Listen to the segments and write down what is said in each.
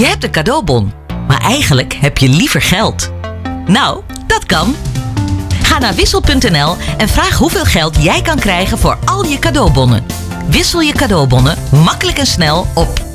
Je hebt een cadeaubon, maar eigenlijk heb je liever geld. Nou, dat kan. Ga naar wissel.nl en vraag hoeveel geld jij kan krijgen voor al je cadeaubonnen. Wissel je cadeaubonnen makkelijk en snel op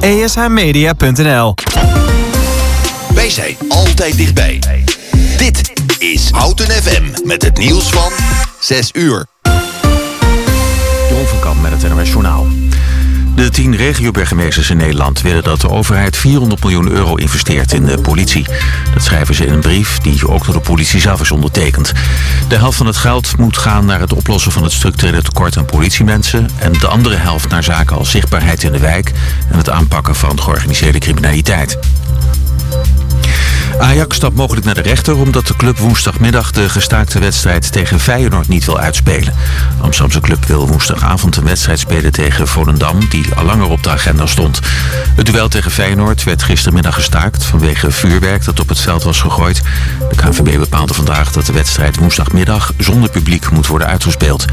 ESHmedia.nl Wij zijn altijd dichtbij. Dit is Houten FM met het nieuws van 6 uur. Jeroen van Kamp met het NOS Journaal. De tien regioburgemeesters in Nederland willen dat de overheid 400 miljoen euro investeert in de politie. Dat schrijven ze in een brief die ook door de politie zelf is ondertekend. De helft van het geld moet gaan naar het oplossen van het structurele tekort aan politiemensen... en de andere helft naar zaken als zichtbaarheid in de wijk... en het aanpakken van georganiseerde criminaliteit. Ajax stapt mogelijk naar de rechter omdat de club woensdagmiddag de gestaakte wedstrijd tegen Feyenoord niet wil uitspelen. De Amsterdamse club wil woensdagavond een wedstrijd spelen tegen Volendam die al langer op de agenda stond. Het duel tegen Feyenoord werd gistermiddag gestaakt vanwege vuurwerk dat op het veld was gegooid. De KNVB bepaalde vandaag dat de wedstrijd woensdagmiddag zonder publiek moet worden uitgespeeld.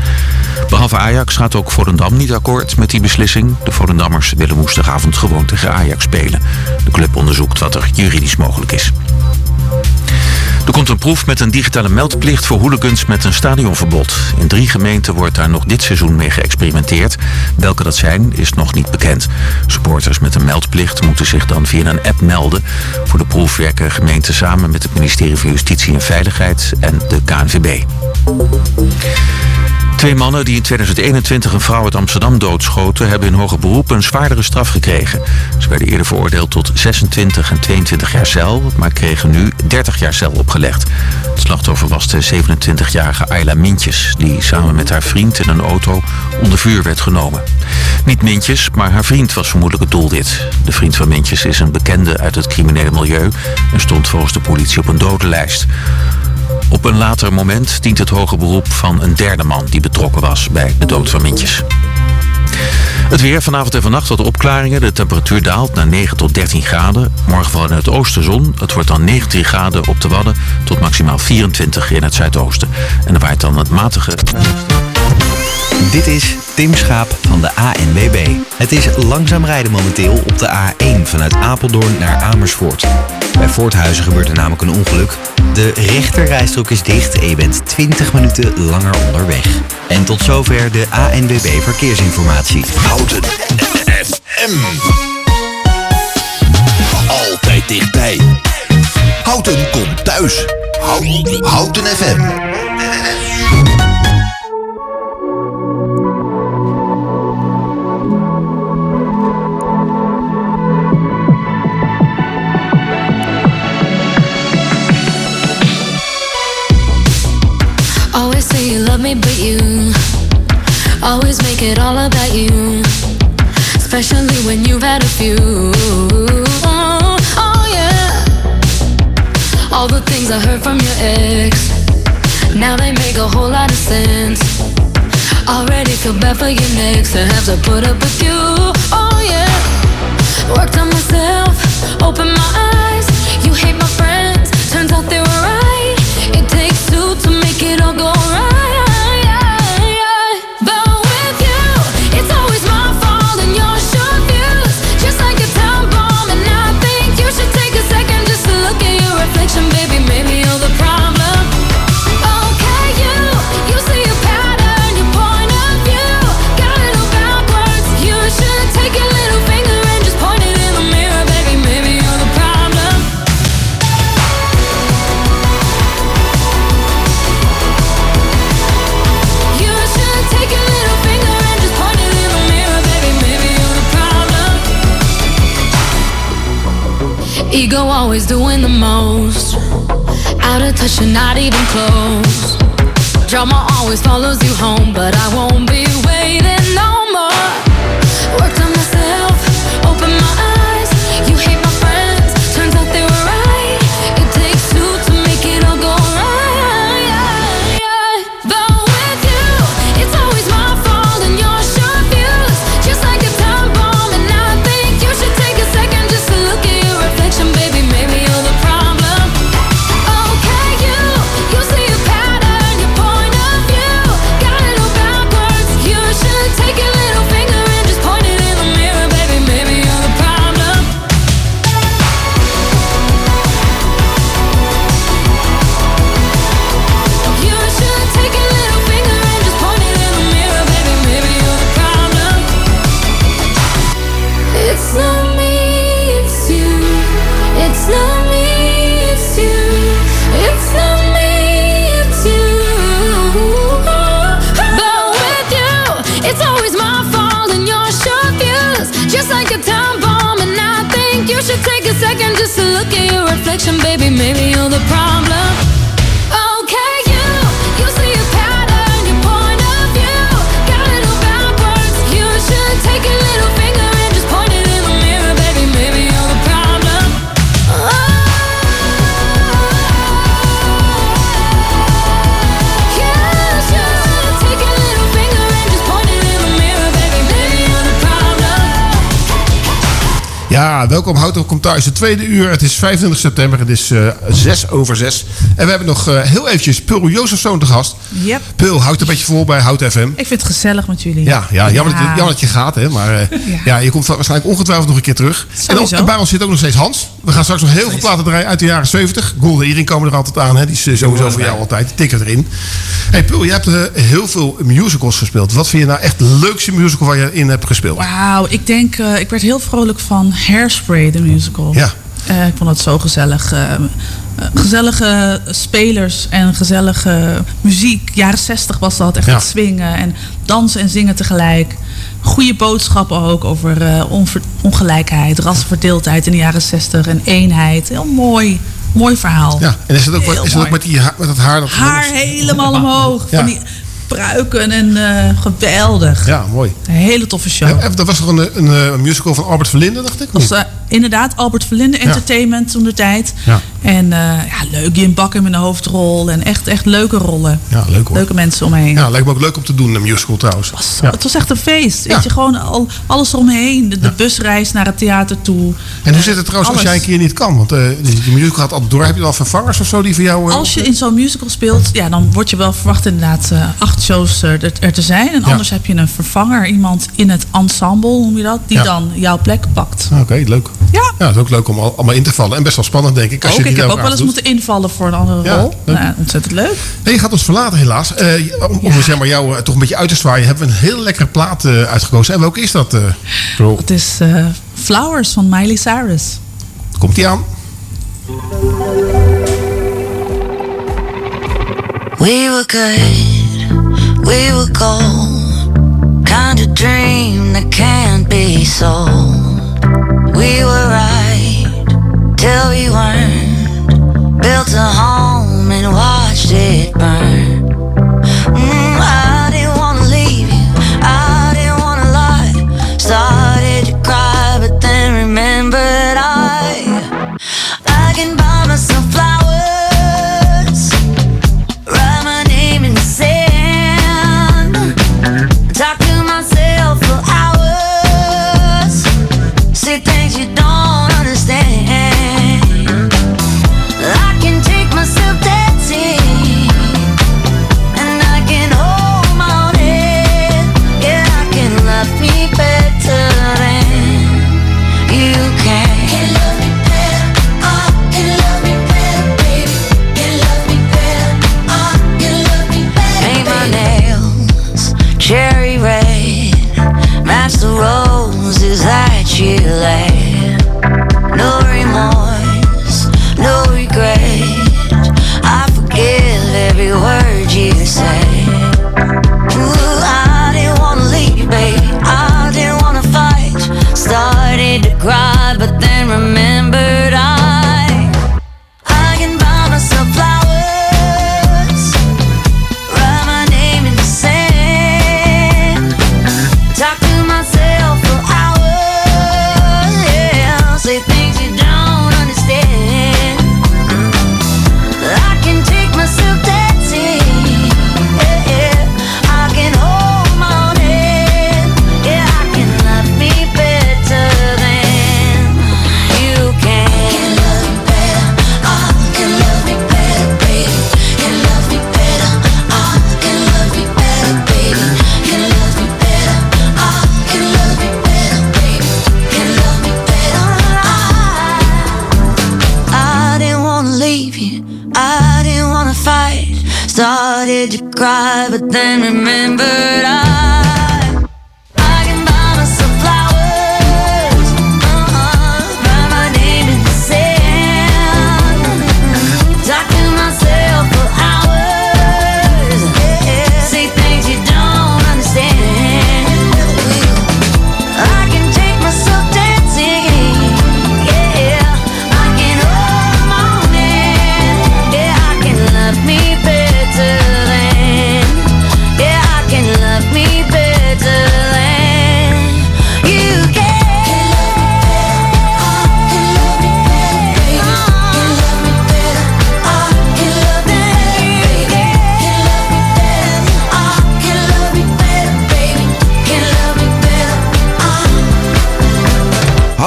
Behalve Ajax gaat ook Volendam niet akkoord met die beslissing. De Volendammers willen woensdagavond gewoon tegen Ajax spelen. De club onderzoekt wat er juridisch mogelijk is. Er komt een proef met een digitale meldplicht voor hooligans met een stadionverbod. In drie gemeenten wordt daar nog dit seizoen mee geëxperimenteerd. Welke dat zijn, is nog niet bekend. Supporters met een meldplicht moeten zich dan via een app melden. Voor de proef werken gemeenten samen met het ministerie van Justitie en Veiligheid en de KNVB. Twee mannen die in 2021 een vrouw uit Amsterdam doodschoten... hebben in hoger beroep een zwaardere straf gekregen. Ze werden eerder veroordeeld tot 26 en 22 jaar cel... maar kregen nu 30 jaar cel opgelegd. Het slachtoffer was de 27-jarige Ayla Mintjes... die samen met haar vriend in een auto onder vuur werd genomen. Niet Mintjes, maar haar vriend was vermoedelijk het doelwit. De vriend van Mintjes is een bekende uit het criminele milieu... en stond volgens de politie op een dodenlijst. Op een later moment dient het hoge beroep van een derde man die betrokken was bij de dood van Mintjes. Het weer vanavond en vannacht wat opklaringen. De temperatuur daalt naar 9 tot 13 graden. Morgen in het oosten zon. Het wordt dan 19 graden op de Wadden tot maximaal 24 in het zuidoosten. En er waait dan het matige... Dit is Tim Schaap van de ANWB. Het is langzaam rijden momenteel op de A1 vanuit Apeldoorn naar Amersfoort. Bij Voorthuizen gebeurt er namelijk een ongeluk. De rechterrijstrook is dicht en je bent 20 minuten langer onderweg. En tot zover de ANWB Verkeersinformatie. Houten FM. Altijd dichtbij. Houten komt thuis. Houten, Houten FM. Make it all about you. Especially when you've had a few. Oh, oh, yeah. All the things I heard from your ex. Now they make a whole lot of sense. Already feel bad for your next to have to put up with you. Oh, yeah. Worked on myself, open my eyes. You hate my friends, turns out they were right. It takes two to make it all go right. Ego always doing the most. Out of touch and not even close. Drama always follows you home, but I won't be waiting Ja, welkom. Houd op thuis. Het tweede uur. Het is 25 september. Het is eh 6 over 6. En we hebben nog eh, heel eventjes Pul Jozefzoon te gast. Yep. Pul, houdt een beetje vol bij Hout FM. Ik vind het gezellig met jullie. Ja, ja, jammer, Dat, jammer dat je gaat, hè. Maar eh, ja. Ja. je komt waarschijnlijk ongetwijfeld nog een keer terug. En, Sowieso. ook- en bij ons zit ook nog steeds Hans. We gaan straks nog heel veel platen draaien uit de jaren 70. Golden Earring komen er altijd aan, hè. Die is sowieso voor jou altijd. Die tikken erin. hey, Pul, je hebt heel veel musicals gespeeld. Wat vind je nou echt de leukste musical waar je in hebt gespeeld? Wauw, ik denk, eh, ik werd heel vrolijk van Hairspray, de musical. Ja. Eh, ik vond het zo gezellig. eh, eh, gezellige spelers en gezellige muziek. Jaren 60 was dat, echt Ja. het swingen en dansen en zingen tegelijk. Goede boodschappen ook over ongelijkheid, rassenverdeeldheid in de jaren 60 en eenheid. Heel mooi, mooi verhaal. Ja, en is het ook, Heel is het ook met, die, met dat haar? Dat Haar helemaal omhoog. Ja. Van die pruiken en eh, geweldig. Ja, mooi. Een hele toffe show. Ja, dat was toch een, een, eh, musical van Albert Verlinde, dacht ik? Dat was eh, inderdaad Albert Verlinde Entertainment toen de tijd. Ja. En eh, ja, leuk, Jim Bakker in de hoofdrol. En echt, echt leuke rollen. Ja, leuk hoor. Leuke mensen omheen. Ja, lijkt me ook leuk om te doen, een musical trouwens. Zo, Het was echt een feest. Ja. Weet je, gewoon al, alles eromheen. De, de busreis naar het theater toe. En hoe zit het trouwens als jij een keer niet kan? Want eh die, die musical gaat altijd door. Heb je dan vervangers of zo die voor jou... eh, Als je in zo'n musical speelt, ja, dan word je wel verwacht inderdaad eh, acht shows er, er te zijn. En anders heb je een vervanger, iemand in het ensemble, noem je dat, die dan jouw plek pakt. Oké, leuk. Ja. Ja, het is ook leuk om al- allemaal in te vallen. En best wel spannend, denk ik. Als je heb ook wel eens moeten invallen voor een andere Ja, rol. leuk. Nou, ontzettend leuk. Nee, je gaat ons verlaten helaas. Eh, om om zeg maar, jou eh, toch een beetje uit te zwaaien... hebben we een heel lekkere plaat eh, uitgekozen. En welke is dat, eh? Het is eh, Flowers van Miley Cyrus. Komt die aan? We were good, we were gold. Kind of dream that can't be sold. We were right till we weren't. Built a home and watched it burn. You laid.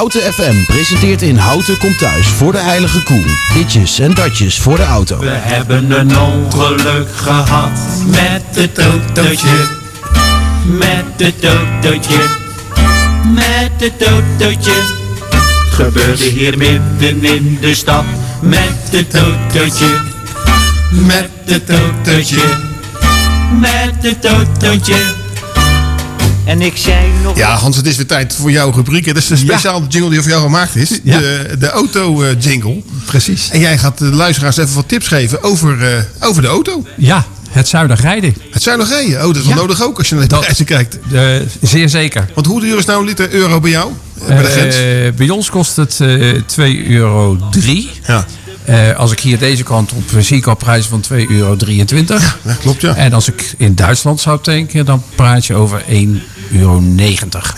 Houten FM presenteert in Houten komt thuis voor de heilige koe. Ditjes en datjes voor de auto. We hebben een ongeluk gehad met het autootje. Met het autootje. Met het autootje. Gebeurde hier midden in de stad. Met het autootje. Met het autootje. Met het autootje. En ik zei nog... Ja, Hans, het is weer tijd voor jouw rubriek. Het is een speciale jingle die voor jou gemaakt is. De, de auto-jingle. Precies. En jij gaat de luisteraars even wat tips geven over, eh, over de auto. Ja, het zuinig rijden. Het zuinig rijden? Oh, dat is wel Ja. nodig ook als je naar de prijzen kijkt. Eh, zeer zeker. Want hoe duur is nou een liter euro bij jou? Eh, bij de grens? Eh, bij ons kost het eh 2,03 euro. Ja. Eh, als ik hier deze kant op zie ik al prijzen van 2,23 euro. Ja, klopt ja. En als ik in Duitsland zou tanken, dan praat je over 1,90 euro.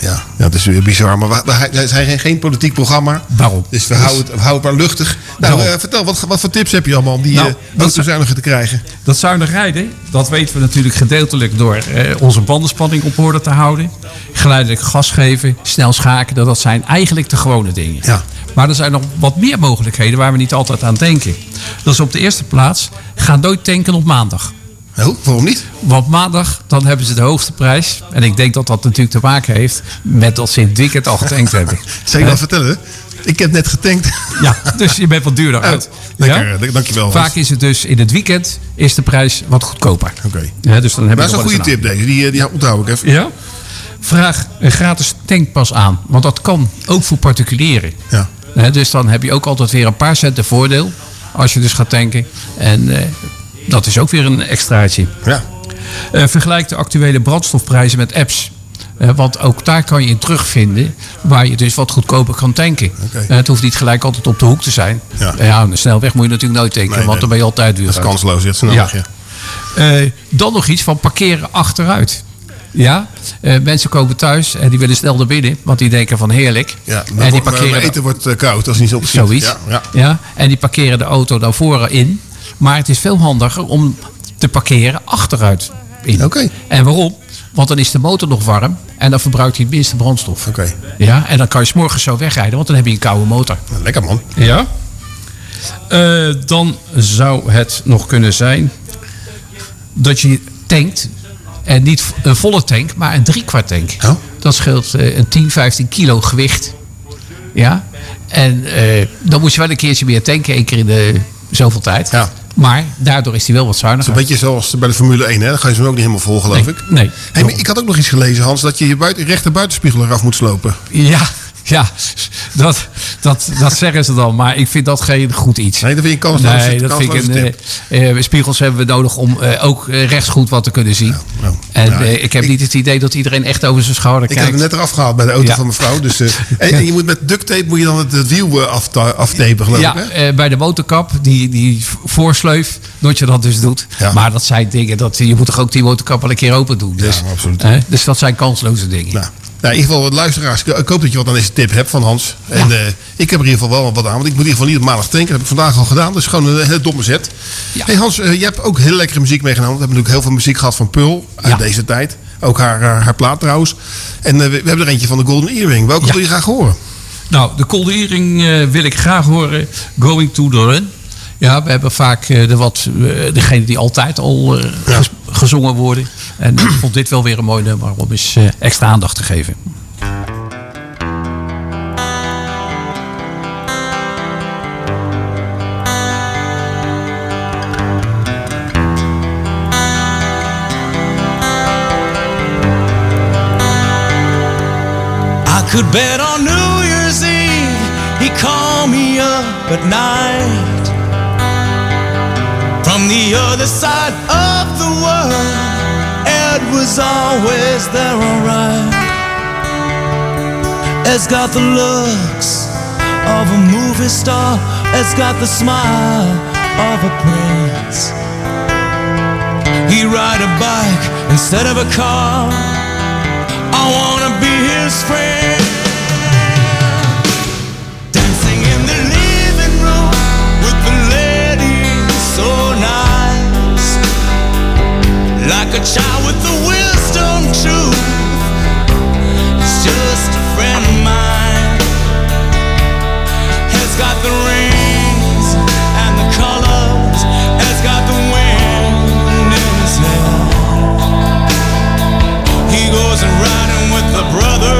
Ja, ja, dat is weer bizar. Maar we, we zijn geen, politiek programma. Waarom? Dus we houden het, we houden het maar luchtig. Nou, eh, vertel, wat, wat voor tips heb je allemaal om die Nou, eh autozuiniger te krijgen? Dat zuinig rijden, dat weten we natuurlijk gedeeltelijk door eh, onze bandenspanning op orde te houden. Geleidelijk gas geven, snel schakelen, dat zijn eigenlijk de gewone dingen. Ja. Maar er zijn nog wat meer mogelijkheden waar we niet altijd aan denken. Dat is op de eerste plaats, ga nooit tanken op maandag. Oh, waarom niet? Want maandag, dan hebben ze de hoogste prijs. En ik denk dat dat natuurlijk te maken heeft met dat ze in het weekend al getankt hebben. Zal ik dat vertellen? Ik heb net getankt. Ja, dus je bent wat duurder uit. Lekker, eh, dankjewel. Vaak is het dus in het weekend is de prijs wat goedkoper. Oké. Ja, dus dan heb Dat je is een goede tip deze. Die, eh, die onthoud ik even. Ja? Vraag een gratis tankpas aan. Want dat kan ook voor particulieren. Ja. Dus dan heb je ook altijd weer een paar centen voordeel. Als je dus gaat tanken. En eh, dat is ook weer een extraatje. Ja. Eh, vergelijk de actuele brandstofprijzen met apps. Eh, want ook daar kan je in terugvinden waar je dus wat goedkoper kan tanken. Het hoeft niet gelijk altijd op de hoek te zijn. Ja. Ja, de snelweg moet je natuurlijk nooit tanken, Nee, want nee. dan ben je altijd duur. Dat is kansloos. Ja, snel Ja. ja. Eh, dan nog iets van parkeren achteruit. Ja, Eh, mensen komen thuis en die willen snel naar binnen, want die denken van heerlijk. Ja, en die mijn parkeren eten wordt eh, koud als het niet op zoiets. Ja, ja. Ja, en die parkeren de auto dan voren in. Maar het is veel handiger om te parkeren achteruit in. Oké. En waarom? Want dan is de motor nog warm en dan verbruikt hij het minste brandstof. Oké. Ja, en dan kan je 's morgens zo wegrijden, want dan heb je een koude motor. Lekker man. Ja. Eh, dan zou het nog kunnen zijn dat je tankt. En niet een volle tank, maar een driekwart tank. Oh. Dat scheelt eh, een 10, 15 kilo gewicht. Ja. En eh, dan moet je wel een keertje meer tanken, één keer in de zoveel tijd. Ja. Maar daardoor is die wel wat Het is zuiniger. een beetje zoals bij de Formule 1, hè? Dan ga je ze ook niet helemaal vol, geloof Nee, ik. nee. Hey, ik had ook nog iets gelezen, Hans, dat je je buiten, rechter buitenspiegel eraf moet slopen. Ja, ja dat, dat, dat zeggen ze dan. Maar ik vind dat geen goed iets. Nee, dat vind je een kansloze- Nee, dat vind ik een, eh, eh, spiegels hebben we nodig om eh, ook eh, rechtsgoed wat te kunnen zien. nou, en ja, eh, ik heb niet het idee dat iedereen echt over zijn schouder Ik heb hem kijkt. net eraf gehaald bij de auto Ja. van mevrouw. Dus, en, en je moet met duct tape moet je dan het, het wiel aftapen, geloof ja, ik. Hè? bij de motorkap, die, die voorsleuf, dat je dat dus doet. Ja. Maar dat zijn dingen, dat, je moet toch ook die motorkap wel een keer open doen. Dus, Ja, absoluut. dus dat zijn kansloze dingen. Nou, nou, in ieder geval, luisteraars, ik hoop dat je wat aan deze tip hebt van Hans. En eh, ik heb er in ieder geval wel wat aan, want ik moet in ieder geval niet op maandag tanken. Dat heb ik vandaag al gedaan, dus gewoon een hele domme zet. Ja. Hey Hans, eh, je hebt ook heel lekkere muziek meegenomen. We hebben natuurlijk heel veel muziek gehad van Pearl uit Ja. deze tijd. Ook haar, haar, haar plaat trouwens. En eh, we, we hebben er eentje van de Golden Earring. Welke wil je graag horen? Nou, de koldering eh wil ik graag horen. Going to the Run. Ja, we hebben vaak eh, de wat, eh, degene die altijd al eh, gezongen worden. En ik vond dit wel weer een mooi nummer om eens eh, extra aandacht te geven. Could bet on New Year's Eve he called me up at night from the other side of the world. Was always there, alright. Ed's got the looks of a movie star. Ed's got the smile of a prince. He'd ride a bike instead of a car. I wanna be his friend. Dancing in the living room with the ladies so a child with the wisdom truth. It's just a friend of mine. Has got the rings and the colors. Has got the wind in his hair. He goes and riding with the brother.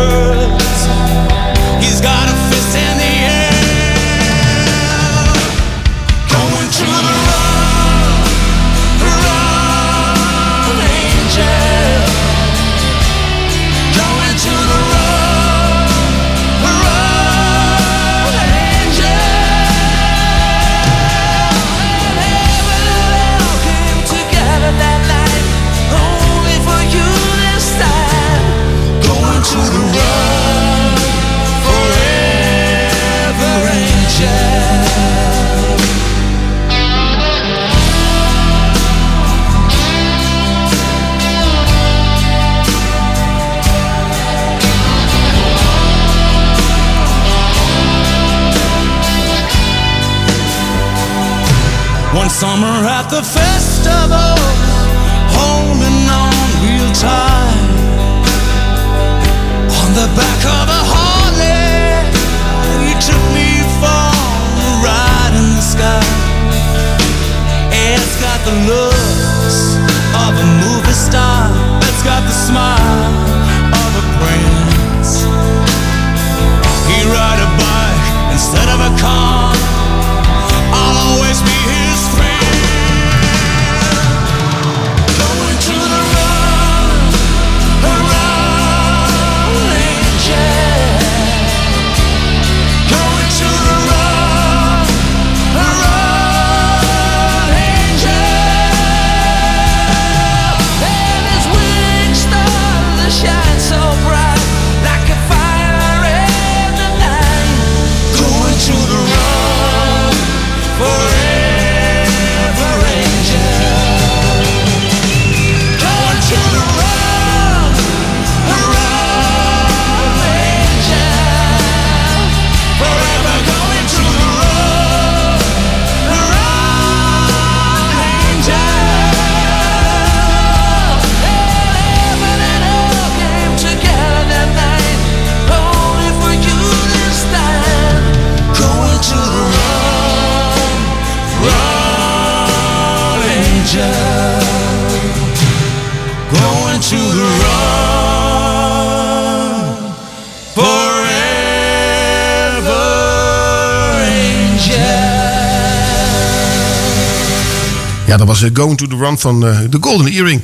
Was eh, Going to the Run van eh, de Golden Earring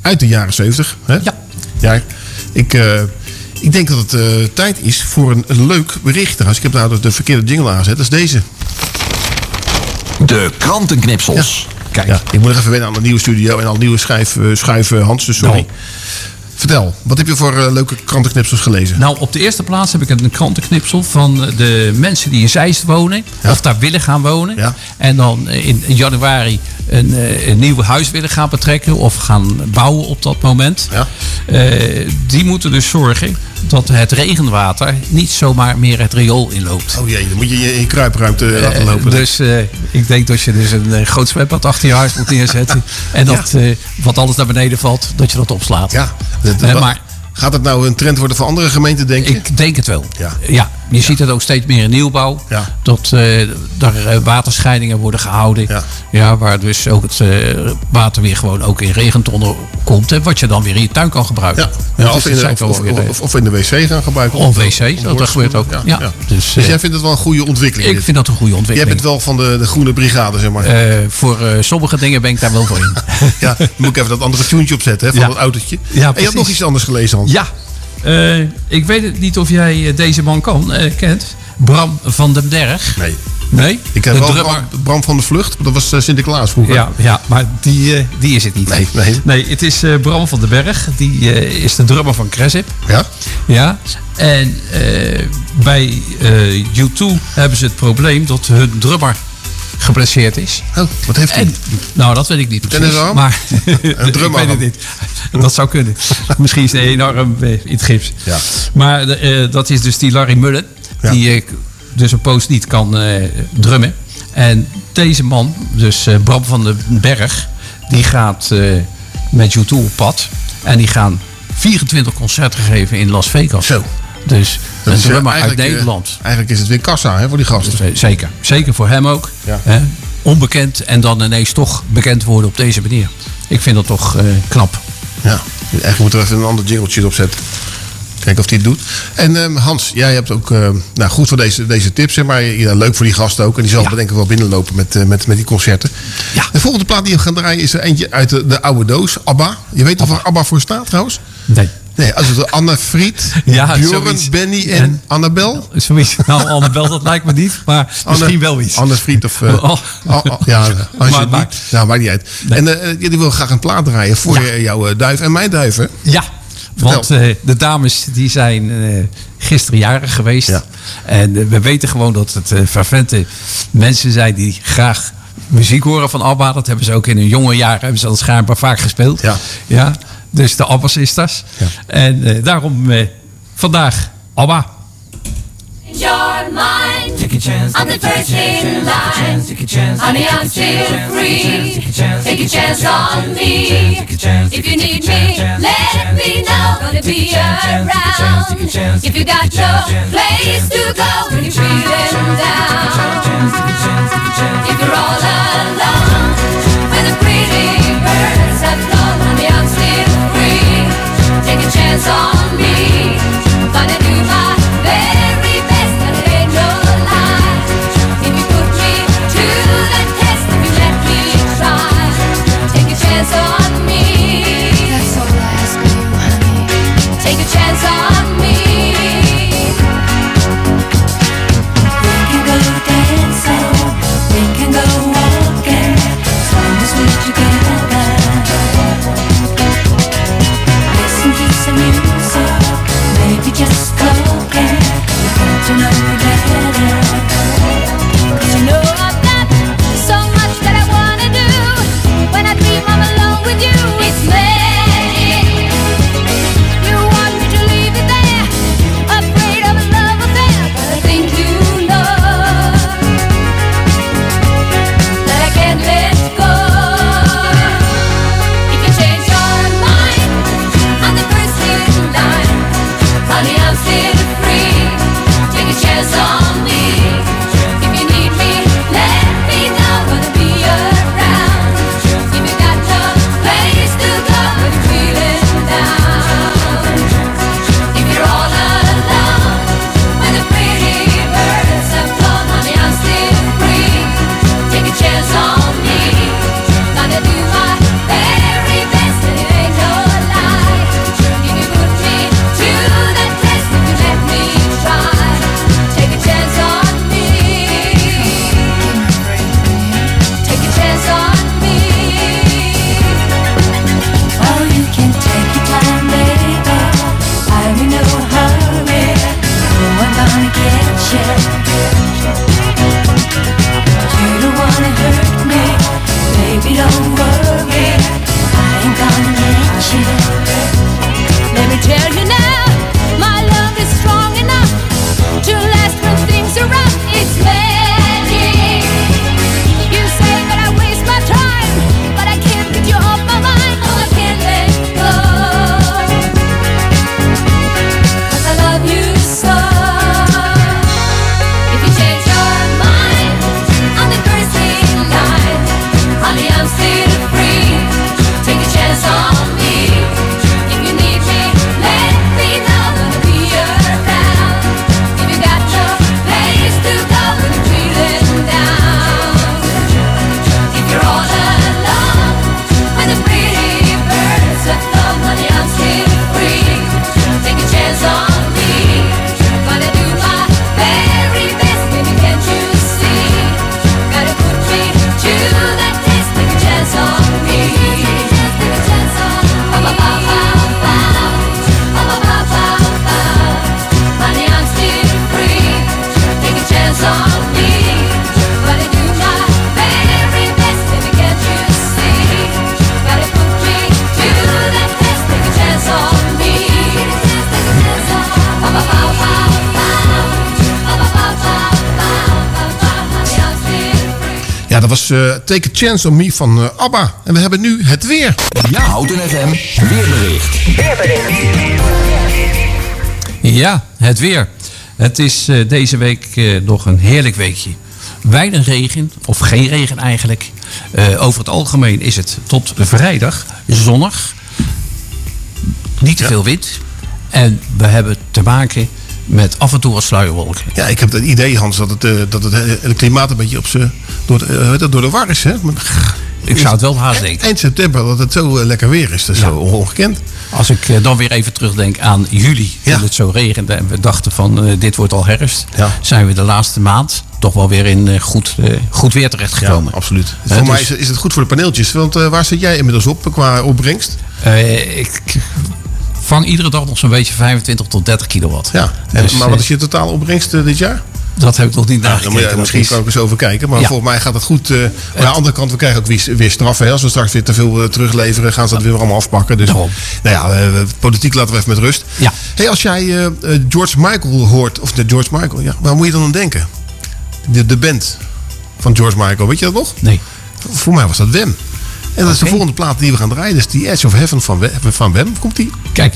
uit de jaren 70. Hè? Ja. ja ik, eh, ik denk dat het eh, tijd is voor een, een leuk bericht. Trouwens, ik heb daar de verkeerde jingle aangezet. Dat is deze. De krantenknipsels. Kijk. Ja, ik moet nog even wennen aan de nieuwe studio en al nieuwe schijf, eh, schuif eh, Hans, dus sorry. Nou. Vertel, wat heb je voor eh, leuke krantenknipsels gelezen? Nou, op de eerste plaats heb ik een krantenknipsel van de mensen die in Zeist wonen. Of daar willen gaan wonen. En dan in januari een, eh, een nieuw huis willen gaan betrekken. Of gaan bouwen op dat moment. Eh, die moeten dus zorgen dat het regenwater niet zomaar meer het riool inloopt. Oh jee, dan moet je je in kruipruimte laten Eh, lopen. dus eh, ik denk dat je dus een eh, groot zwembad achter je huis moet neerzetten. en dat wat alles naar beneden valt, dat je dat opslaat. Ja, Eh, maar Gaat het nou een trend worden voor andere gemeenten, denk je? ik denk het wel. Ja. Ja, je ziet het ook steeds meer in nieuwbouw. Dat eh er eh, waterscheidingen worden gehouden. Ja. waar dus ook het eh, water weer gewoon ook in regentonnen komt. En wat je dan weer in je tuin kan gebruiken. Ja, of, in de, of, of, in de wc gaan gebruiken. Of wc, dat- dat gebeurt ook. Ja, dus, Dus, jij vindt het wel een goede ontwikkeling? Ik dit? vind dat een goede Jij ontwikkeling. bent wel van de, de groene brigade, zeg maar. Voor sommige dingen ben ik daar wel voor in. ja, dan moet ik even dat andere tuentje opzetten hè, van dat autootje. Ja, en je had precies. nog iets anders gelezen, Hans. Ja, eh, ik weet niet of jij eh, deze man kan, eh, kent. Bram van den Berg. Nee. Nee? Ik heb wel. Bram, Bram van de Vlucht, dat was Sinterklaas vroeger. Ja, ja maar die, die is het niet. Nee, nee. Nee, het is Bram van den Berg. Die is de drummer van Cresip. Ja? Ja. En bij eh, U2 hebben ze het probleem dat hun drummer geblesseerd is. Oh, wat heeft hij? En, nou, dat weet ik niet precies. Maar Een drumarm? ik weet het niet. Dat zou kunnen. Misschien is hij enorm eh, in het gips. Ja. Maar eh, dat is dus die Larry Mullen. Die eh, dus een poos niet kan drummen. En deze man, dus Bram van den Berg, die gaat met U2 op pad. En die gaan 24 concerten geven in Las Vegas. Zo. Dus Dat is, drummer uit eh, Nederland. Eigenlijk is het weer kassa hè, voor die gasten. Zeker. Zeker voor hem ook. Ja. Hè? Onbekend en dan ineens toch bekend worden op deze manier. Ik vind dat toch eh, knap. Ja, eigenlijk moeten we even een ander jingletje opzetten. Kijken of hij het doet. En ehm, Hans, jij hebt ook, eh, nou goed voor deze, deze tips, maar. Ja, leuk voor die gasten ook. En die zal denk ik wel binnenlopen met, eh, met, met die concerten. De volgende plaat die we gaan draaien is er eentje uit de, de oude doos, ABBA. Je weet toch waar ABBA voor staat trouwens? Nee. Nee, als het Anna Fried, Ja, Bjorn. Benny en, En- Annabel. Zoiets. Nou, Annabel, dat lijkt me niet. Maar misschien wel iets. Anne Fried of... eh, Oh. oh, oh, ja, als je Maar- het maar- niet... Nou, maakt niet uit. En eh, die wil graag een plaat draaien voor eh, jouw eh, duif en mijn duiven. Ja, want eh, de dames die zijn eh, gisteren jarig geweest. En eh, we weten gewoon dat het eh fervente mensen zijn die graag muziek horen van ABBA. Dat hebben ze ook in hun jonge jaren, hebben ze dat schijnbaar vaak gespeeld. Ja. ja dus de ABBA-sisters. En eh, daarom eh, vandaag ABBA. Your mind. Take I'm the first in line. Honey, I'm still free. Take a chance on me. If you need me, let me know. Gonna be around. If you got no place to go when you're feeling down. If you're all alone, chance on me. Gonna do my Ja, dat was eh, Take a Chance on Me van eh, ABBA. En we hebben nu het weer. Ja, Houten FM, weerbericht. Ja, het weer. Het is eh, deze week eh, nog een heerlijk weekje. Weinig regen, of geen regen eigenlijk. Eh, over het algemeen is het tot vrijdag zonnig. Niet te veel wind. En we hebben te maken met af en toe wat sluierwolken. Ja, ik heb het idee, Hans, dat het, eh, dat het hele klimaat een beetje op z'n- door, de- eh, door de war is. Hè? Ik zou het wel haast denken. Eind september, dat het zo eh, lekker weer is. Dat is Ja. zo ongekend. Als ik eh, dan weer even terugdenk aan juli, toen het zo regende en we dachten van eh, dit wordt al herfst, zijn we de laatste maand toch wel weer in eh, goed, eh, goed weer terechtgekomen. absoluut. Eh, Voor mij dus, is, is het goed voor de paneeltjes. Want eh, waar zit jij inmiddels op qua opbrengst? eh, ik vang iedere dag nog zo'n beetje 25 tot 30 kilowatt. Ja, en, Dus, maar wat eh, is je totale opbrengst eh, dit jaar? Dat heb ik nog niet Nou, nagekeken. misschien kan ik eens over kijken. Maar Ja. volgens mij gaat het goed. eh, maar aan de andere kant, we krijgen ook weer, weer straffen. Hè. Als we straks weer te veel terugleveren, gaan ze dat weer allemaal afpakken. Dus nou ja, politiek laten we even met rust. Ja. Hey, als jij George Michael hoort, of de George Michael, ja, waar moet je dan aan denken? De, de band van George Michael. Weet je dat nog? Nee. Voor mij was dat Wem. En dat is de volgende plaat die we gaan draaien. Is die Edge of Heaven van, van Wem. Komt die? Kijk.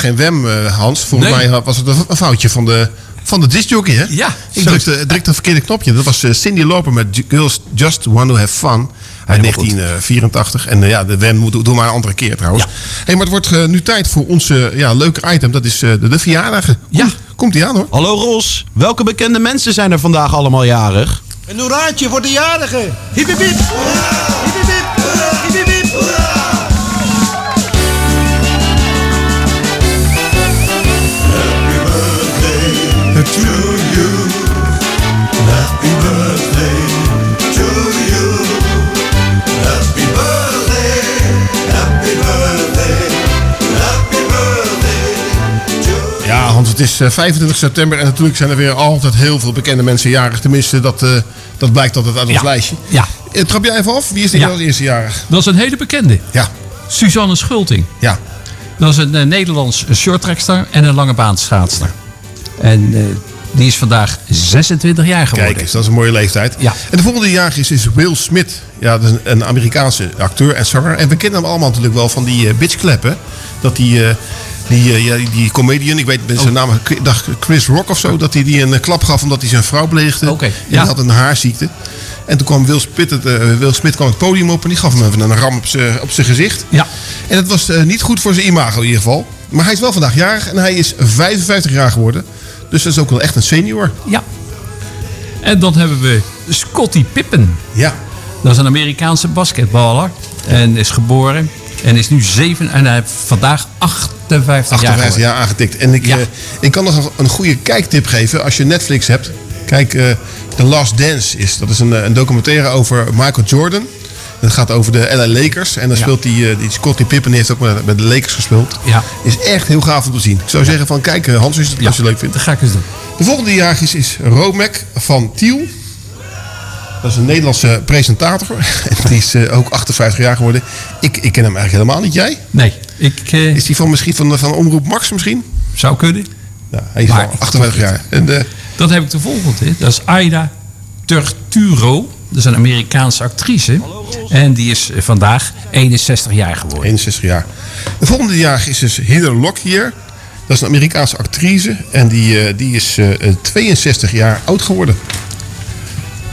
Helemaal geen wem, eh, Hans. Volgens Nee. mij was het een foutje van de, van de discjockey, hè? Ja, Ik drukte, drukte een verkeerde knopje. Dat was eh, Cindy Loper met Girls Just Want to Have Fun. Uit 1984. En eh, ja, de wem moet doe maar een andere keer trouwens. Hey, maar het wordt nu tijd voor ons ja, leuke item. Dat is de, de verjaardagen. Ja. Komt die aan hoor. Hallo Ros, welke bekende mensen zijn er vandaag allemaal jarig? Een hoeraatje voor de jarigen. Hip hip hip. Het is eh, 25 september. En natuurlijk zijn er weer altijd heel veel bekende mensen jarig. Tenminste, dat, eh, dat blijkt altijd uit ons Ja. lijstje. Ja. Eh, Trap jij even af? Wie is Ja. als eerste jarig? Dat is een hele bekende. Ja. Suzanne Schulting. Ja. Dat is een eh, Nederlands shorttrackster en een lange baanschaatster. En eh, Die is vandaag 26 jaar geworden. Kijk eens, dat is een mooie leeftijd. Ja. En de volgende jarig is, is Will Smith. Ja, dat is een, Amerikaanse acteur en zanger. En we kennen hem allemaal natuurlijk wel van die uh, bitchklappen. Dat die, eh, die, eh, die, comedian, ik weet zijn naam, ik dacht Chris Rock of zo, dat hij die een eh, klap gaf omdat hij zijn vrouw beledigde. Oké, En ja. die had een haarziekte. En toen kwam Will Smith, het, eh, Will Smith kwam het podium op en die gaf hem even een ram op zijn op gezicht. Ja. En dat was niet goed voor zijn imago in ieder geval. Maar hij is wel vandaag jarig en hij is 55 jaar geworden. Dus dat is ook wel echt een senior. Ja. En dan hebben we Scottie Pippen. Ja. Dat is een Amerikaanse basketballer. En is geboren. En is nu 7 en hij heeft vandaag 58, jaar 58 geworden. jaar aangetikt. En ik, Ja. eh, ik kan nog een goede kijktip geven. Als je Netflix hebt. Kijk, eh The Last Dance is. Dat is een, eh, een documentaire over Michael Jordan. Het gaat over de LA Lakers. En dan Ja. speelt die, die Scottie Pippen. Heeft ook met, met de Lakers gespeeld. Ja. Is echt heel gaaf om te zien. Ik zou zeggen van kijk Hans, als je het als je het leuk vindt. Dat ga ik eens doen. De volgende jaar is, is Romek van Tiel. Dat is een Nederlandse presentator. En die is eh, ook 58 jaar geworden. Ik, ik ken hem eigenlijk helemaal niet. Jij? Nee. Ik, eh, Is die van misschien van, van Omroep Max misschien? Zou kunnen. Ja, hij is Maar- al 58 jaar. En, eh, Dan heb ik de volgende. hè. Dat is Aida Turturo. Dat is een Amerikaanse actrice. En die is vandaag 61 jaar geworden. 61 jaar. De volgende jaar is dus Heather Lockyer. Dat is een Amerikaanse actrice. En die, die is eh, eh, 62 jaar oud geworden.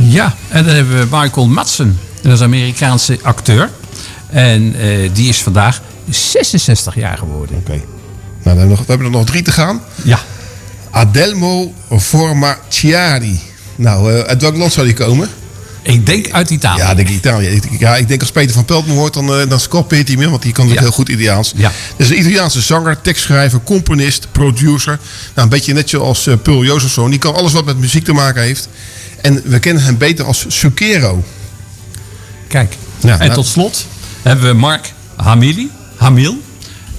Ja, en dan hebben we Michael Madsen. Dat is een Amerikaanse acteur. En eh, die is vandaag 66 jaar geworden. Oké. Nou, dan hebben we, er nog drie te gaan. Ja. Adelmo Formaciari. Nou, eh, uit welk land zou die komen? Ik denk uit Italië. Ja, ik denk Italië. Ik- Ja, ik denk als Peter van Pelt me hoort, dan, eh, dan hij me, want die kan natuurlijk Ja. heel goed Italiaans. Ja. Dat is een Italiaanse zanger, tekstschrijver, componist, producer. Nou, een beetje net zoals uh, Pul Jozefzoon. Die kan alles wat met muziek te maken heeft. En we kennen hem beter als Zucchero. Kijk. Ja, en nou- tot slot hebben we Mark Hamili, Hamil.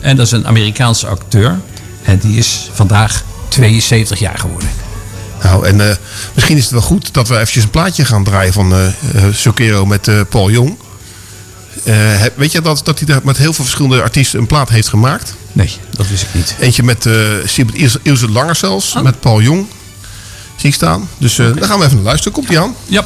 En dat is een Amerikaanse acteur. En die is vandaag 72 jaar geworden. Nou, en eh, misschien is het wel goed dat we eventjes een plaatje gaan draaien van eh, Zucchero met Paul Jong. Weet je dat, dat hij daar met heel veel verschillende artiesten een plaat heeft gemaakt? Nee, dat wist ik niet. Eentje met, met Ilse, Langer zelfs, met Paul Jong. Zie ik staan. Dus eh daar gaan we even naar luisteren. Komt ie aan? Ja.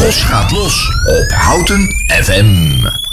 Bos gaat los op Houten FM.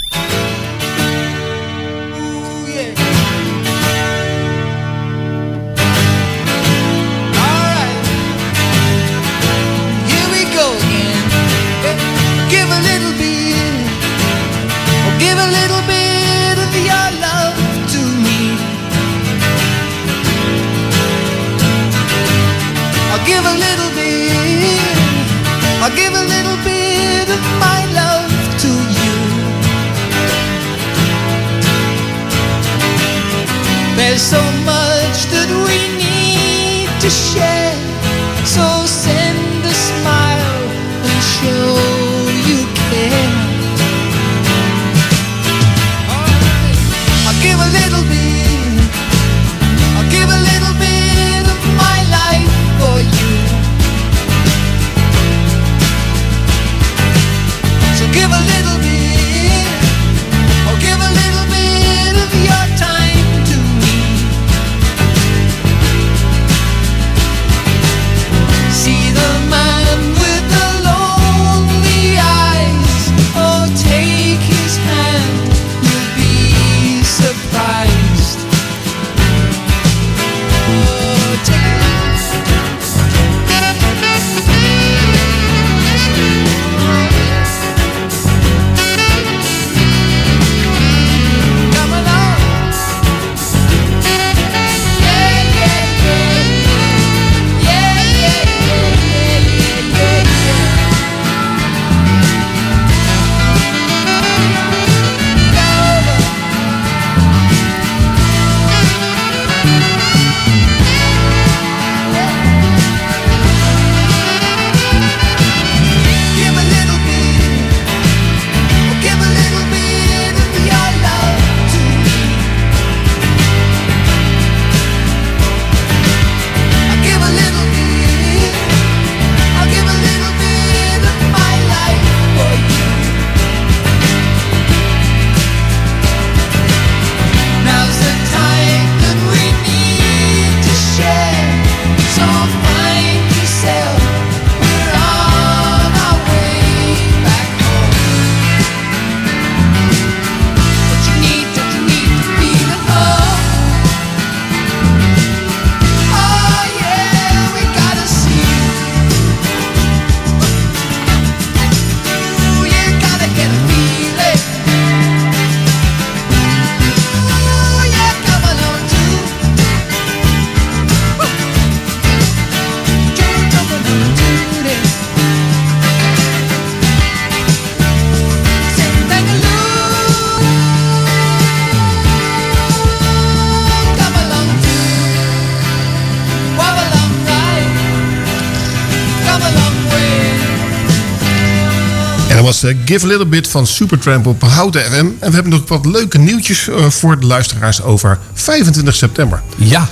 Eh, Give a Little Bit van Supertramp op Houten FM. En we hebben nog wat leuke nieuwtjes eh, voor de luisteraars over 25 september. Ja.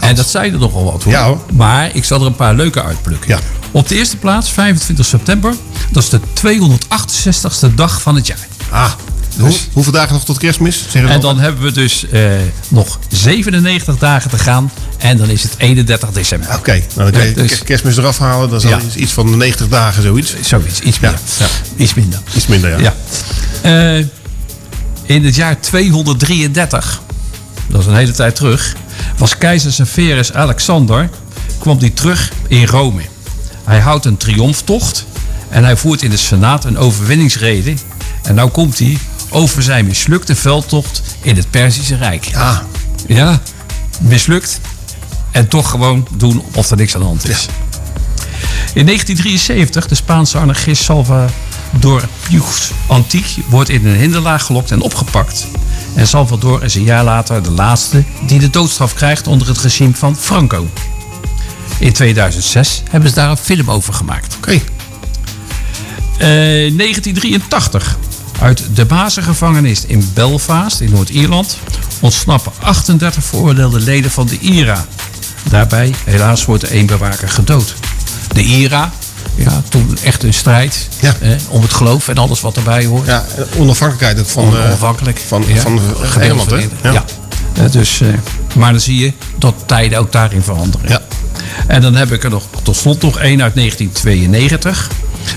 En dat zei er nogal wat hoor. Ja, hoor. Maar ik zal er een paar leuke uitplukken. Op de eerste plaats, 25 september. Dat is de 268ste dag van het jaar. Ah, hoe- hoeveel dagen nog tot kerstmis? En dan hebben we dus eh, nog 97 dagen te gaan. En dan is het 31 december. Oké, nou dan kan je Ja, dus- ke- kerstmis eraf halen. Dan is Ja. iets- van de 90 dagen, zoiets. Zoiets, iets minder. Iets minder. Iets minder, ja. Ja. Eh, in het jaar 233, dat is een hele tijd terug, was keizer Severus Alexander, kwam die terug in Rome. Hij houdt een triomftocht en hij voert in de Senaat een overwinningsrede. En nou komt hij over zijn mislukte veldtocht in het Perzische Rijk. Ja. Ja, mislukt. En toch gewoon doen of er niks aan de hand is. In 1973, de Spaanse anarchist Salvador Pius Antiek wordt in een hinderlaag gelokt en opgepakt. En Salvador is een jaar later de laatste die de doodstraf krijgt onder het regime van Franco. In 2006 hebben ze daar een film over gemaakt. Oké. 1983. Uit de bazengevangenis in Belfast in Noord-Ierland ontsnappen 38 veroordeelde leden van de IRA. Daarbij helaas wordt de één bewaker gedood. De IRA, ja, toen echt een strijd eh, om het geloof en alles wat erbij hoort. Ja, onafhankelijkheid van, eh, onafhankelijk. van, Ja, van gedeelte Engeland, hè? van. Ja. Eh, dus, eh, maar dan zie je dat tijden ook daarin veranderen. En dan heb ik er nog tot slot nog één uit 1992.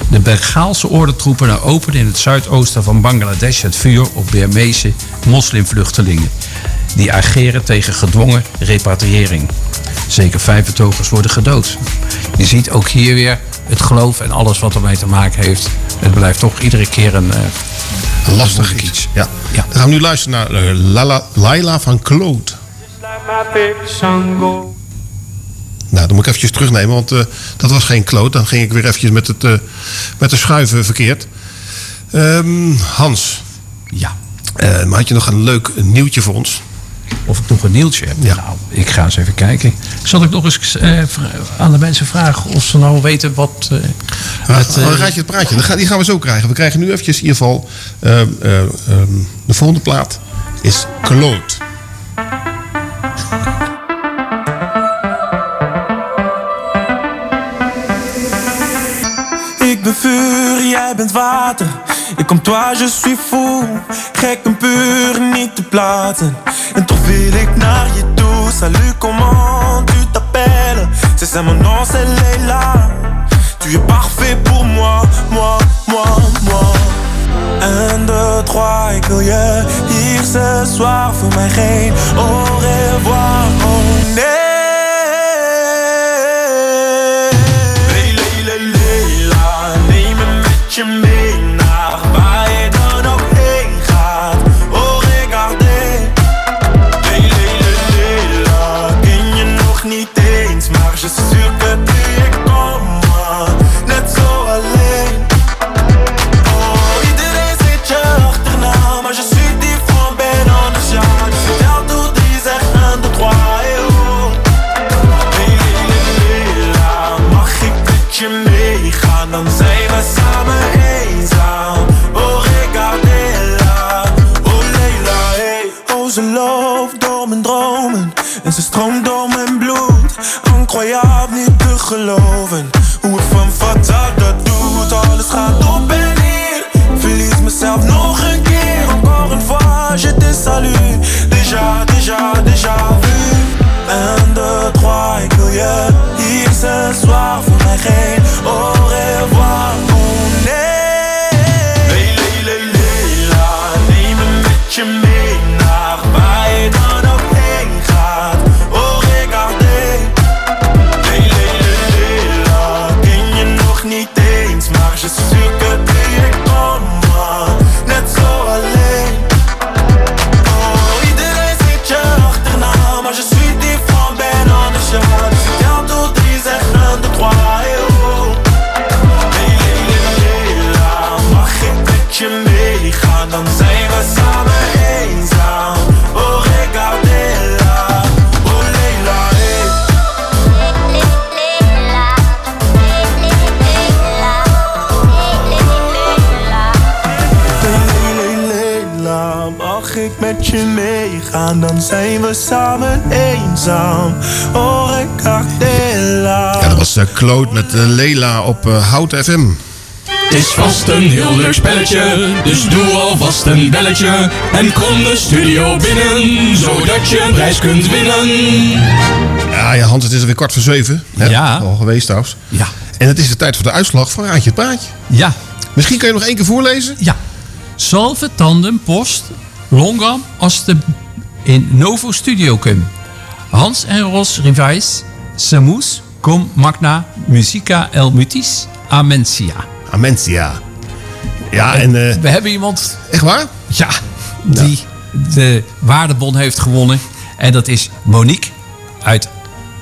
De Bengaalse ordentroepen openen in het zuidoosten van Bangladesh het vuur op Burmeese moslimvluchtelingen. Die ageren tegen gedwongen repatriëring. Zeker vijf betogers worden gedood. Je ziet ook hier weer het geloof en alles wat ermee te maken heeft. Het blijft toch iedere keer een, eh, Een lastig iets. Ja. Dan gaan we nu luisteren naar eh, Lala, Laila van Claude. Nou, dan moet ik eventjes terugnemen, want eh, dat was geen kloot. Dan ging ik weer eventjes met, het, eh, met de schuiven verkeerd. Ehm, Hans. Ja. Eh, maar had je nog een leuk nieuwtje voor ons? Of ik nog een nieuwtje heb? Nou, ik ga eens even kijken. Zal ik nog eens eh, aan de mensen vragen of ze nou weten wat... eh, het, eh, Dan raad je het praatje. Dan Die gaan we zo krijgen. We krijgen nu eventjes in ieder geval... ehm, eh, ehm, de volgende plaat is Kloot. Ik ben vuur, jij bent water. Ik kom toi, je suis fou. Gek en te platen. En toch wil ik naar je toe. Salut, comment tu t'appelles? C'est ça mon nom, c'est Leila. Tu es parfait pour moi, moi, moi, moi. Un, deux, trois, ik wil je hier ce soir. Voor mij geen au revoir, Kloot met eh, Leila op eh, Hout FM. Het is vast een heel leuk spelletje, dus doe alvast een belletje. En kom de studio binnen, zodat je een prijs kunt winnen. Ja, ja, Hans, het is alweer kwart voor zeven. Hè? Ja. Al geweest trouwens. Ja. En het is de tijd voor de uitslag van Raadje het Praatje. Ja. Misschien kun je nog één keer voorlezen? Ja. Salve tandem post longam als de in Novo Studio cum. Hans en Ros Rivais, Samus cum magna musica el mutis amentia. Amentia. Ja, en... eh, We hebben iemand... Echt waar? Ja, die de waardebon heeft gewonnen. En dat is Monique uit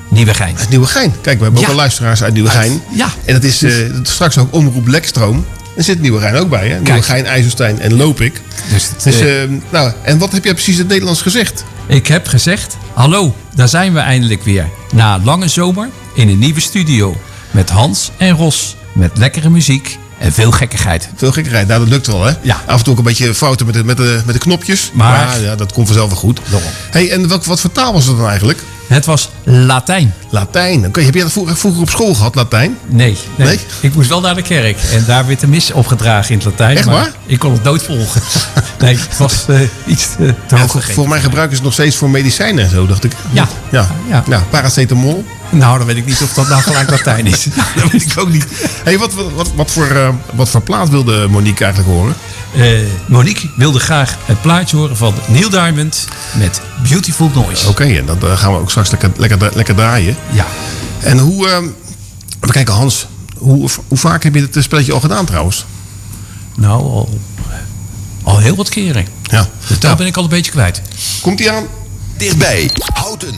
Nieuwegein. Uit Nieuwegein. Kijk, we hebben ook al luisteraars uit Nieuwegein. Uit- ja. En dat is eh, dat is straks ook Omroep Lekstroom. Er zit Nieuwegein ook bij, hè? Nieuwegein, IJsselstein en Lopik. Dus, het, Dus, eh, nou, en wat heb jij precies in het Nederlands gezegd? Ik heb gezegd, hallo, daar zijn we eindelijk weer. Na een lange zomer in een nieuwe studio. Met Hans en Ros. Met lekkere muziek en veel gekkigheid. Veel gekkigheid. Nou, dat lukt wel, hè? Ja. Af en toe ook een beetje fouten met de, met de, met de knopjes. Maar- Maar, ja, dat komt vanzelf wel goed. hey, en welk, wat voor taal was het dan eigenlijk? Het was Latijn. Latijn. Oké, heb jij dat vroeger, vroeger op school gehad, Latijn? Nee, nee, Nee? Ik moest wel naar de kerk. En daar werd de mis opgedragen in het Latijn. Echt maar waar? Ik kon het nooit volgen. nee, het was eh, iets te, te Ja, hoog voor, mij gebruiken ze het nog steeds voor medicijnen en zo, dacht ik. Ja. Ja. Ja. Nou, paracetamol. Nou, dan weet ik niet of dat nou gelijk Latijn is. dat weet ik ook niet. Hey, wat, wat, wat, wat, voor, eh, wat voor plaat wilde Monique eigenlijk horen? Eh, Monique wilde graag het plaatje horen van Neil Diamond met Beautiful Noise. Oké, en dat eh, gaan we ook straks lekker, lekker, lekker draaien. Ja. En hoe... eh, even kijken, Hans. Hoe, hoe vaak heb je dit spelletje al gedaan trouwens? Nou, al, al heel wat keren. Ja. De tel ben ik al een beetje kwijt. Komt hij aan? Dichtbij. Houten.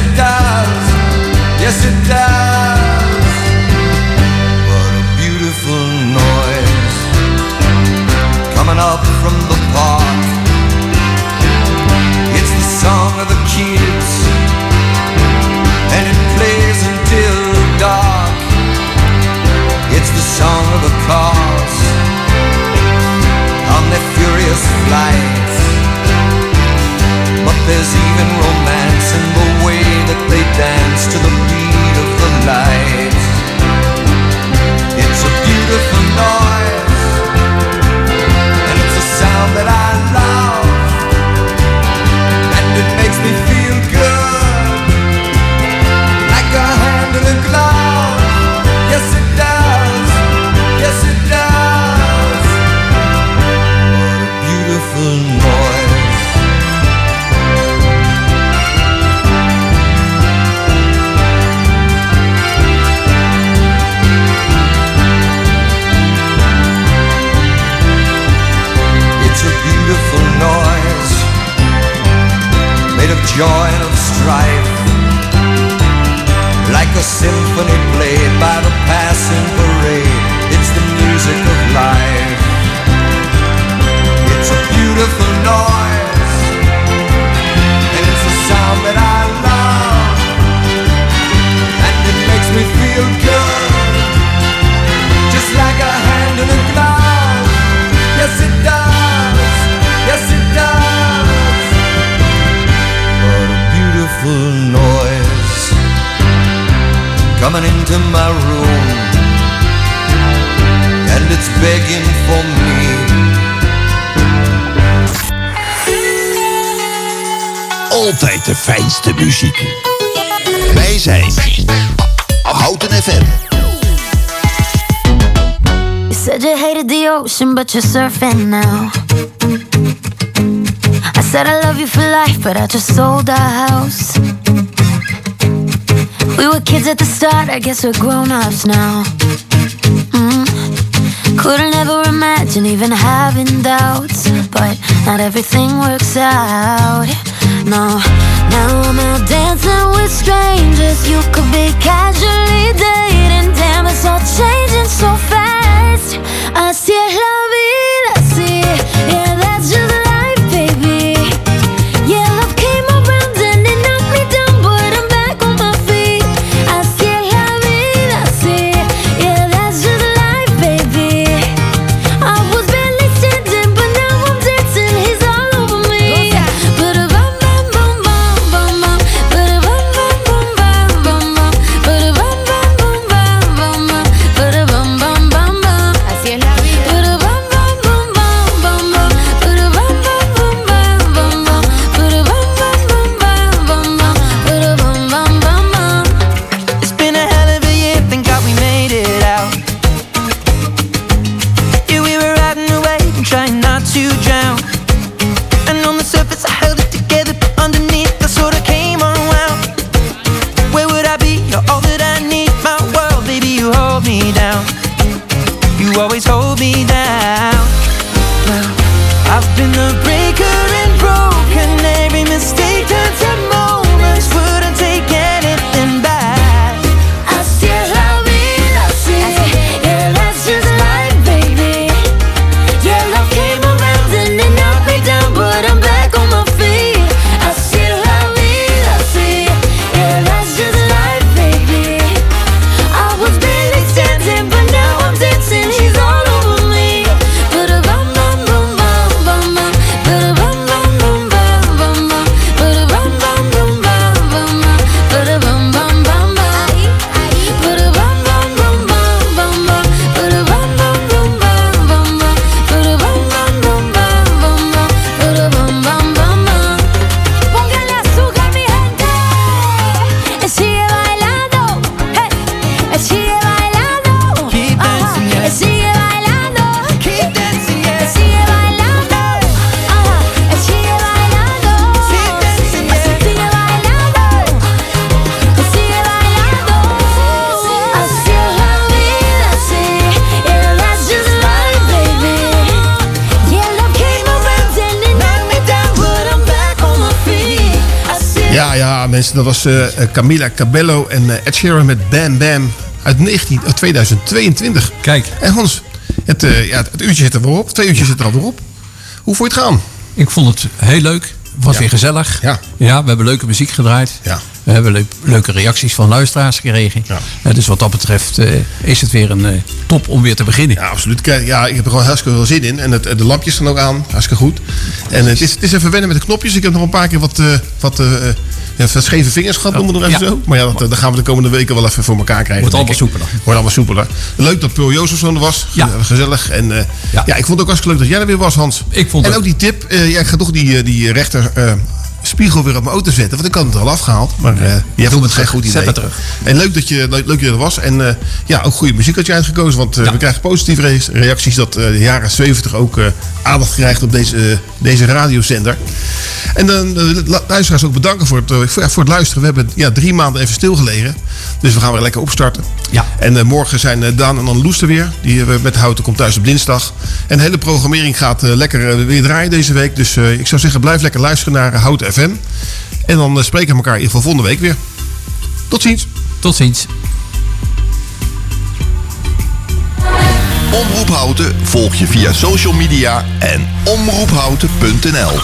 It does. Yes, it does. What a beautiful noise coming up from the park. It's the song of the kids and it plays until dark. It's the song of the cars on their furious flights. But there's even dance to the beat of the lights. It's a beautiful noise, and it's a sound that I love, and it makes me a symphony played by the passing parade. It's the music of life. It's a beautiful noise, and it's a sound that I love, and it makes me feel good, muziek. Wij zijn Houten FM. You said you hated the ocean, but you're surfing now. I said I love you for life, but I just sold our house. We were kids at the start, I guess we're grown ups now. Mm. Couldn't ever imagine even having doubts, but not everything works out. No, now I'm out dancing with strangers. You could be casually dating, damn, it's all changing so fast. Es la vida, sí, was eh, Camila Cabello en eh, Ed Sheeran met Bam Bam uit 19, uit 2022. Kijk. En Hans, het, eh, ja, het uurtje zit er weer op. Twee uurtjes zit er al weer op. Hoe vond je het gaan? Ik vond het heel leuk. Het was Ja. weer gezellig. Ja. ja, we hebben leuke muziek gedraaid. Ja. We hebben leuk- leuke reacties van luisteraars gekregen. Eh, dus wat dat betreft eh, is het weer een eh, top om weer te beginnen. Ja, absoluut. Kijk, Ja, ik heb er gewoon hartstikke veel zin in. En het, de lampjes staan ook aan. Hartstikke goed. En het is, het is even wennen met de knopjes. Ik heb nog een paar keer wat, eh, wat ja, scheve vingers gehad, noemen we het even Ja. zo. Maar ja, dat, dat gaan we de komende weken wel even voor elkaar krijgen. Wordt allemaal soepeler. Wordt allemaal soepeler. Leuk dat Pearl Jozefson er was. Ja. Gezellig. En ja. ik vond het ook hartstikke leuk dat jij er weer was, Hans. Ik vond en ook die tip. eh, ja, ik ga toch die, die rechter... Spiegel weer op mijn auto zetten, want ik had het al afgehaald. Maar eh jij vond het geen goed idee. Zet het terug. En leuk dat je, leuk, dat je er was. En eh, ja, ook goede muziek had je uitgekozen. Want eh, we krijgen positieve re- reacties dat de jaren 70 ook aandacht krijgt op deze, deze radiozender. En dan de luisteraars ook bedanken voor het, voor, het luisteren. We hebben ja, drie maanden even stilgelegen. Dus we gaan weer lekker opstarten. Ja. En morgen zijn Daan en Anneloes er weer. Die met Houten komt thuis op dinsdag. En de hele programmering gaat lekker weer draaien deze week. Dus ik zou zeggen, blijf lekker luisteren naar eh, FM. En dan eh, spreken we elkaar in ieder geval volgende week weer. Tot ziens. Tot ziens. Omroep Houten volg je via social media en omroephouten.nl.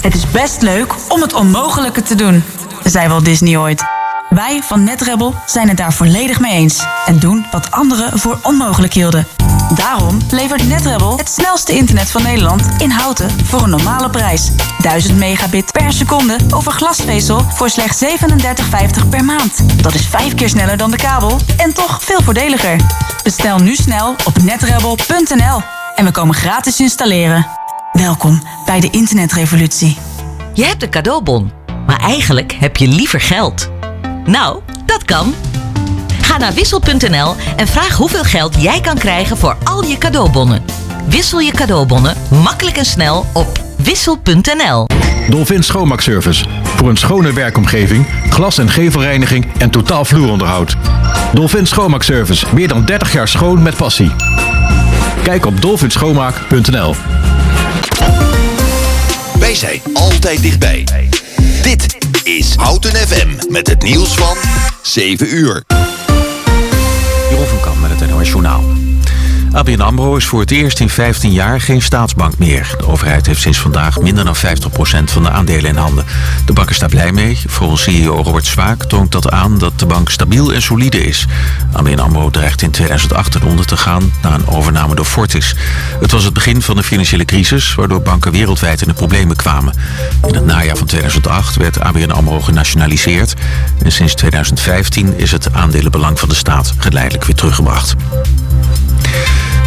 Het is best leuk om het onmogelijke te doen, zei Walt Disney ooit. Wij van NetRebel zijn het daar volledig mee eens en doen wat anderen voor onmogelijk hielden. Daarom levert NetRebel het snelste internet van Nederland in houten voor een normale prijs. 1000 megabit per seconde over glasvezel voor slechts 37,50 per maand. Dat is vijf keer sneller dan de kabel en toch veel voordeliger. Bestel nu snel op netrebel.nl en we komen gratis installeren. Welkom bij de internetrevolutie. Je hebt een cadeaubon, maar eigenlijk heb je liever geld. Nou, dat kan. Ga naar wissel.nl en vraag hoeveel geld jij kan krijgen voor al je cadeaubonnen. Wissel je cadeaubonnen makkelijk en snel op wissel.nl. Dolphin Schoonmaakservice. Voor een schone werkomgeving, glas- en gevelreiniging en totaal vloeronderhoud. Dolphin Schoonmaakservice. Meer dan 30 jaar schoon met passie. Kijk op dolphinschoonmaak.nl. Wij zijn altijd dichtbij. Dit is Houten FM met het nieuws van 7 uur. Journaal. ABN AMRO is voor het eerst in 15 jaar geen staatsbank meer. De overheid heeft sinds vandaag minder dan 50% van de aandelen in handen. De bank is daar blij mee. Volgens CEO Robert Zwaak toont dat aan dat de bank stabiel en solide is. ABN AMRO dreigt in 2008 ten onder te gaan na een overname door Fortis. Het was het begin van de financiële crisis, waardoor banken wereldwijd in de problemen kwamen. In het najaar van 2008 werd ABN AMRO genationaliseerd. En sinds 2015 is het aandelenbelang van de staat geleidelijk weer teruggebracht.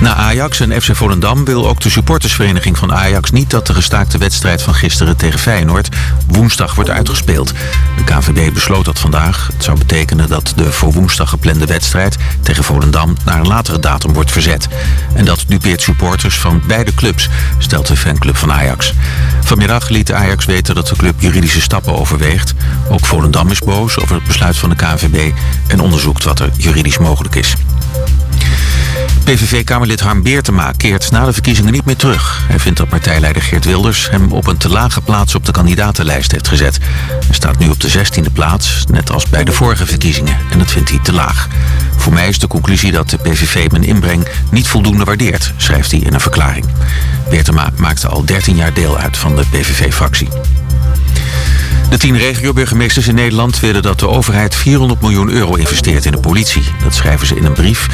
Na Ajax en FC Volendam wil ook de supportersvereniging van Ajax niet dat de gestaakte wedstrijd van gisteren tegen Feyenoord woensdag wordt uitgespeeld. De KVB besloot dat vandaag. Het zou betekenen dat de voor woensdag geplande wedstrijd tegen Volendam naar een latere datum wordt verzet. En dat dupeert supporters van beide clubs, stelt de fanclub van Ajax. Vanmiddag liet Ajax weten dat de club juridische stappen overweegt. Ook Volendam is boos over het besluit van de KNVB en onderzoekt wat er juridisch mogelijk is. PVV-kamerlid Harm Beertema keert na de verkiezingen niet meer terug. Hij vindt dat partijleider Geert Wilders hem op een te lage plaats op de kandidatenlijst heeft gezet. Hij staat nu op de 16e plaats, net als bij de vorige verkiezingen. En dat vindt hij te laag. Voor mij is de conclusie dat de PVV mijn inbreng niet voldoende waardeert, schrijft hij in een verklaring. Beertema maakte al 13 jaar deel uit van de PVV-fractie. De tien regio-burgemeesters in Nederland willen dat de overheid 400 miljoen euro investeert in de politie. Dat schrijven ze in een brief